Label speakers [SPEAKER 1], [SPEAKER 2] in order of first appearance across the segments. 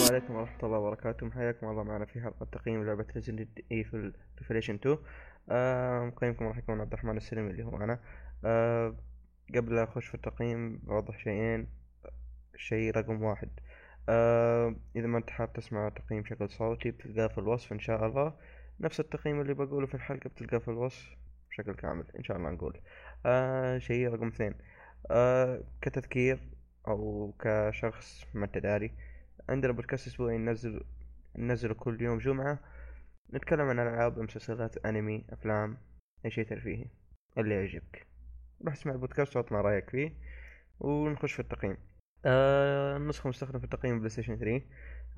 [SPEAKER 1] السلام عليكم ورحمة الله وبركاته. حياكم الله معنا في حلقة تقييم لعبة Resident Evil Revelations 2 آه مقيمكم راح يكون عبد الرحمن السلمي اللي هو أنا آه قبل أخش في التقييم بوضح شيئين شيء رقم واحد. آه إذا ما أنت حاب تسمع تقييم بشكل صوتي بتلقاه في الوصف إن شاء الله. نفس التقييم اللي بقوله في الحلقة بتلقاه في الوصف بشكل كامل إن شاء الله نقول. آه شيء رقم اثنين. آه كتذكير أو كشخص ما أنت داري عندنا بودكاست أسبوعي ننزل ننزله كل يوم جمعة. نتكلم عن ألعاب مسلسلات أنمي أفلام أي شيء ترفيهي اللي يعجبك. روح اسمع البودكاست وأعطنا رأيك فيه ونخش في التقييم. آه النسخة مستخدمة في التقييم PlayStation 3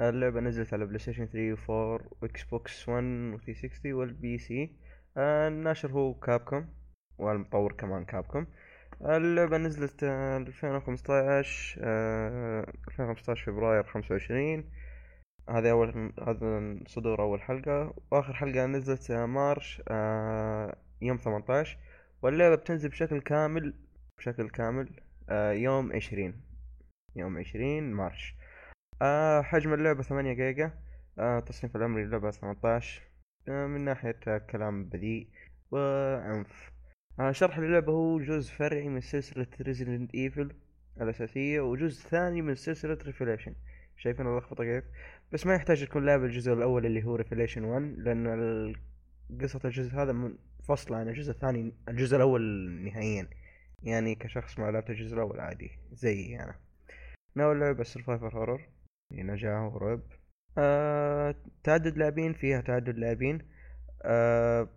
[SPEAKER 1] اللعبة نزلت على PlayStation 3 و 4 و Xbox 1 و 360 وال PC. آه الناشر هو Capcom والمطور كمان Capcom. اللعبة نزلت ألفين وخمسطاش ألفين وخمسطاش فبراير خمسة وعشرين. هذا أول هذا صدور أول حلقة. وآخر حلقة نزلت March آه، يوم ثمنتاش واللعبة بتنزل بشكل كامل بشكل كامل آه، يوم عشرين. يوم عشرين March. آه، حجم اللعبة ثمانية جيجا. تصنيف العمري للعبة ثمنتاش من ناحية كلام بذيء وعنف. آه شرح اللعبة هو جزء فرعي من سلسلة Resident Evil الأساسية وجزء ثاني من سلسلة Revelation شايفين اللخبطة كيف؟ بس ما يحتاج تكون لعبت الجزء الأول اللي هو Revelation 1 لأن قصة الجزء هذا منفصلة عن الجزء الثاني الجزء الأول نهائيا. يعني كشخص ما لعبت الجزء الأول عادي زي أنا. نوع اللعبة survival horror نجاة ورعب. آه تعدد لاعبين فيها تعدد لاعبين. آه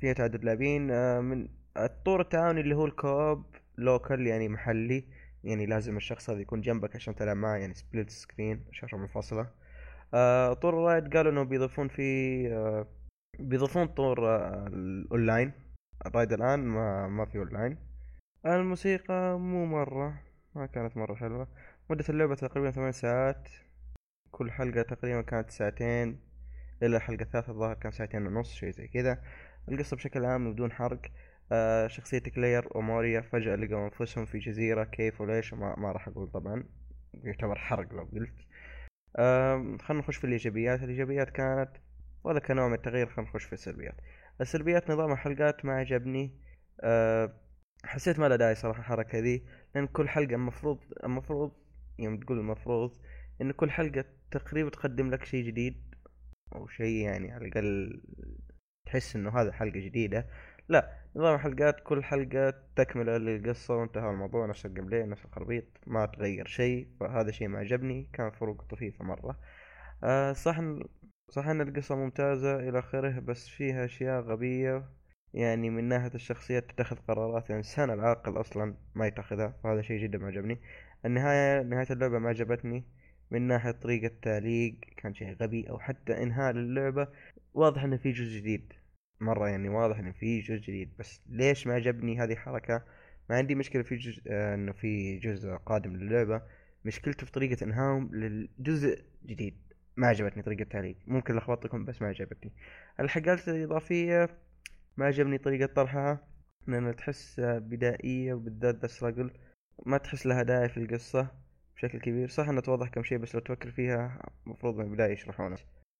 [SPEAKER 1] فيها تعدد لاعبين آه من الطور التعاوني اللي هو ال co-op local يعني محلي يعني لازم الشخص هذا يكون جنبك عشان تلعب معه يعني split screen شاشة منفصلة. آه طور ال raid قالوا انه بيضيفون فيه آه بيضيفون طور الأونلاين. ال raid الآن ما ما في أونلاين. الموسيقى مو مرة ما كانت مرة حلوة. مدة اللعبة تقريبا ثمان ساعات. كل حلقة تقريبا كانت ساعتين. إلى الحلقة الثالثة الظاهر كان ساعتين ونص شيء زي كذا. القصة بشكل عام بدون حرق. آه شخصية كلير وموريا فجأة لقوا أنفسهم في جزيرة. كيف وليش؟ ما, ما راح أقول طبعا. يعتبر حرق لو قلت. آه خلينا نخش في الإيجابيات. الإيجابيات كانت ولا كنوع من التغيير خلينا نخش في السلبيات. السلبيات نظام الحلقات ما عجبني. أه حسيت ما له داعي صراحة الحركة ذي لأن كل حلقة المفروض المفروض يوم تقول المفروض إن كل حلقة تقريبا تقدم لك شيء جديد أو شيء يعني على الأقل تحس إنه هذا حلقة جديدة. لا نظام الحلقات كل حلقة تكملة للقصة وانتهى الموضوع نفس الجيم نفس الخربيط ما تغير شيء. فهذا شيء ما عجبني كان فروق طفيفة مرة. آه صح صح إن القصة ممتازة إلى آخره بس فيها أشياء غبية. يعني من ناحية الشخصيات تتخذ قرارات الانسان العاقل أصلا ما يتخذها. فهذا شيء جدا ما عجبني النهاية نهاية اللعبة ما عجبتني من ناحية طريقة تعليق كان شيء غبي أو حتى إنهاء للعبة واضح إنه في جزء جديد. مرة يعني واضح إنه في جزء جديد بس ليش ما عجبني هذه الحركة؟ ما عندي مشكلة في جزء آه إنه في جزء قادم للعبة. مشكلته في طريقة انهاهم للجزء جديد. ما عجبتني طريقة التعليق. ممكن لخبطتكم بس ما عجبتني. الحاجات الإضافية ما عجبني طريقة طرحها. لأن تحس بدائية وبالذات بس رجل ما تحس لها داعي في القصة بشكل كبير. صح إنه توضح كم شيء بس لو تفكر فيها المفروض من البداية يشرحونه.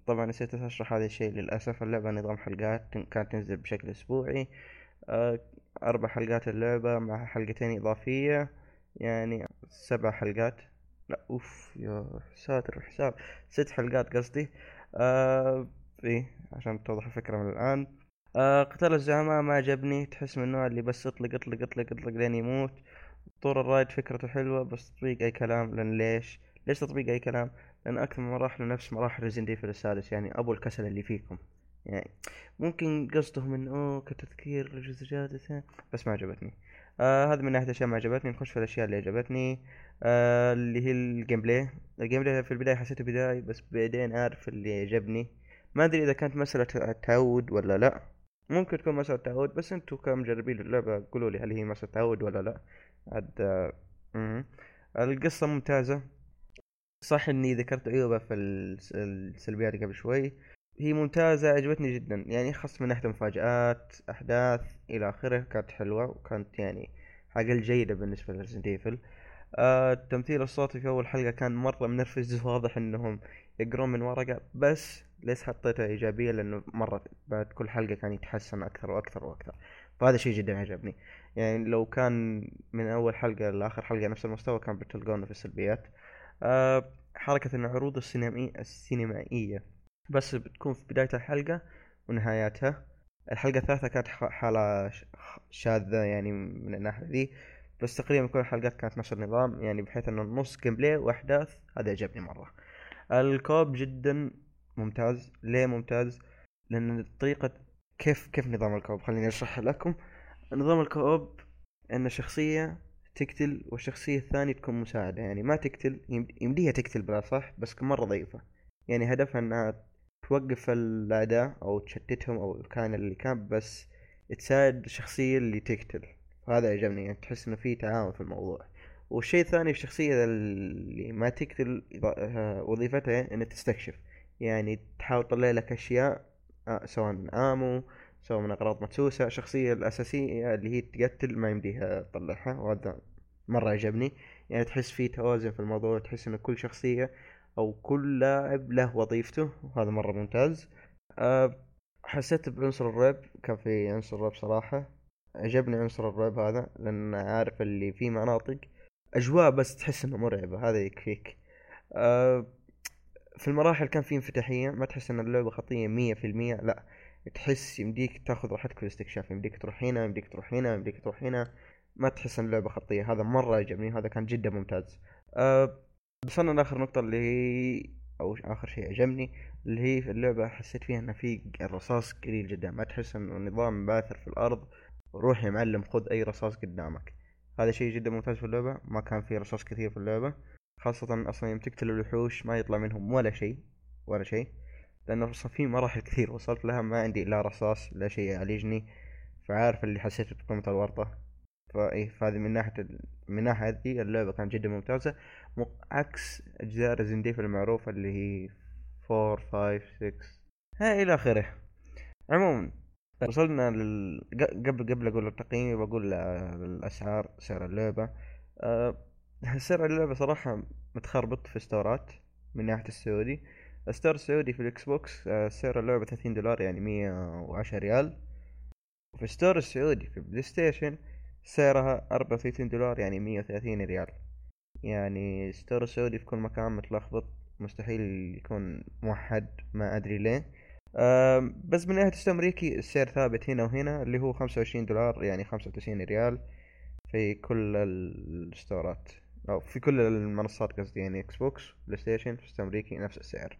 [SPEAKER 1] طبعا نسيت أشرح هذا الشيء. للأسف اللعبة نظام حلقات كانت تنزل بشكل أسبوعي. آه، أربع حلقات اللعبة مع حلقتين إضافية. يعني سبع حلقات. لا أوف يا ساتر حساب ست حلقات قصدي. آه إيه عشان توضح الفكرة من الآن. آه قتال الزعماء ما عجبني. تحس من النوع اللي بس اطلق اطلق اطلق اطلق لين يموت. طور الرايد فكرته حلوة بس تطبيق أي كلام لأن ليش؟ ليش تطبيق أي كلام؟ لأن أكثر من مراحل نفس مراحل ريزن في السادس يعني أبو الكسل اللي فيكم. يعني ممكن قصدهم من أوه كتذكير لجزء جادث بس ما عجبتني. آه هذا من ناحيه اشياء ما عجبتني. نخش في الأشياء اللي عجبتني. آه اللي هي ال gameplay ال gameplay في البداية حسيته بداية بس بعدين عارف اللي عجبني. ما أدري إذا كانت مسألة تعود ولا لا. ممكن تكون مسألة تعود بس أنتم كمجربين اللعبة قولوا لي هل هي مسألة تعود ولا لا. عاد آه القصة ممتازة. صح إني ذكرت عيوبه في السلبيات قبل شوي. هي ممتازة عجبتني جدا. يعني خاصة من ناحية مفاجآت أحداث إلى آخره كانت حلوة وكانت يعني حاجة جيدة بالنسبة ل Resident Evil. آه التمثيل الصوتي في أول حلقة كان مرة منرفز واضح إنهم يقرون من ورقة بس ليش حطيتها إيجابية؟ لأنه مرة بعد كل حلقة كان يتحسن أكثر وأكثر وأكثر. فهذا شيء جدا عجبني. يعني لو كان من أول حلقة لآخر حلقة نفس المستوى كان بتلقونه في السلبيات. حركة العروض السينمائية السينمائية. بس بتكون في بداية الحلقة ونهاياتها. الحلقة الثالثة كانت حالة شاذة يعني من الناحية ذي. بس تقريبا كل الحلقات كانت نفس النظام يعني بحيث إنه النص gameplay وأحداث. هذا عجبني مرة. ال co-op جدا ممتاز. ليه ممتاز؟ لأن طريقة كيف كيف نظام ال co-op؟ خليني اشرح لكم. نظام ال co-op ان شخصية تقتل والشخصية الثانية تكون مساعدة. يعني ما تقتل يمديها تقتل بلا صح بس مرة ضعيفة. يعني هدفها إنها توقف الأعداء أو تشتتهم أو كان اللي كان بس تساعد الشخصية اللي تقتل. هذا عجبني يعني تحس إنه في تعاون في الموضوع. والشيء الثاني الشخصية اللي ما تقتل وظيفتها إنها تستكشف. يعني تحاول تطلع لك أشياء آه، سواء من آمو سواء من أغراض مدسوسة. الشخصية الأساسية اللي هي تقتل ما يمديها تطلعها وهذا مرة عجبني. يعني تحس في توازن في الموضوع تحس إن كل شخصية أو كل لاعب له وظيفته وهذا مرة ممتاز. أه حسيت بعنصر الرعب كان في عنصر الرعب صراحة. عجبني عنصر الرعب هذا لأن عارف اللي في مناطق. أجواء بس تحس إنه مرعبة هذا يكفيك. أه في المراحل كان في انفتاحية ما تحس إن اللعبة خطية مية في المية لا. تحس يمديك تاخذ راحتك في الاستكشاف يمديك تروح هنا يمديك تروح هنا يمديك تروح هنا. ما تحس إن اللعبة خطية. هذا مرة عجبني هذا كان جدا ممتاز. أه وصلنا لاخر نقطة اللي هي أو آخر شيء عجبني اللي هي في اللعبة حسيت فيها ان في الرصاص قليل جدا. ما تحس إنه نظام باثر في الأرض روح يا معلم خذ أي رصاص قدامك. هذا شيء جدا ممتاز في اللعبة. ما كان في رصاص كثير في اللعبة. خاصة أصلا يوم تقتل الوحوش ما يطلع منهم ولا شيء ولا شيء. لأنه أصلا في مراحل كثير وصلت لها ما عندي لا رصاص لا شيء يعالجني. فعارف اللي حسيت بقيمة الورطة. فايه فهذه من ناحية من الناحية هذه اللعبة كانت جدا ممتازة. عكس أجزاء Resident المعروفة اللي هي four five six ها إلى آخره. عموما وصلنا لل... قبل قبل أقول التقييم بقول الأسعار سعر اللعبة. أه... سعر اللعبة صراحة متخربط في store ات من ناحية السعودي. ال store السعودي في ال Xbox أه سعر اللعبة ثلاثين دولار يعني مية وعشرة ريال. وفي ال store السعودي في PlayStation سعرها أربعة وثلاثين دولار يعني مية وثلاثين ريال. يعني store السعودي في كل مكان متلخبط مستحيل يكون موحد ما أدري ليه. بس من ناحية السوق الأمريكي السعر ثابت هنا وهنا اللي هو خمسة وعشرين دولار يعني خمسة وتسعين ريال في كل ال store ات. أو في كل المنصات قصدي يعني Xbox PlayStation في الأمريكي نفس السعر.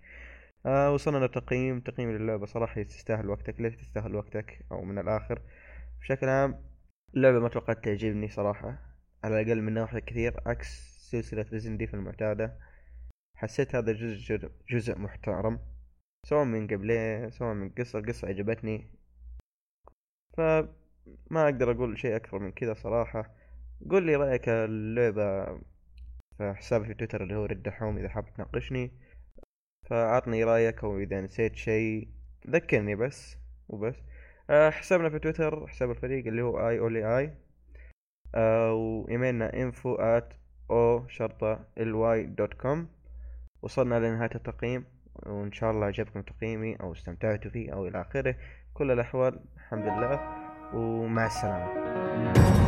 [SPEAKER 1] آه وصلنا للتقييم. تقييم للعبة صراحة تستاهل وقتك ليش تستاهل وقتك؟ أو من الآخر. بشكل عام اللعبة ما توقعت تعجبني صراحة. على الأقل من ناحية كثير عكس سلسلة ريزن المعتادة. حسيت هذا جزء جزء محترم. سواء من قبليه سواء من قصة القصة عجبتني. فما أقدر أقول شيء أكثر من كذا صراحة. قول لي رأيك اللعبة في حسابي في تويتر اللي هو رد دحوم إذا حاب تناقشني. فأعطني رأيك أو إذا نسيت شيء ذكرني بس وبس. حسابنا في تويتر حساب الفريق اللي هو آي اولي آي. آه، وإيميلنا info at o شرطة ly دوت كوم وصلنا لنهاية التقييم وإن شاء الله عجبكم تقييمي أو استمتعتوا فيه أو إلى آخره. كل الأحوال الحمد لله ومع السلامة.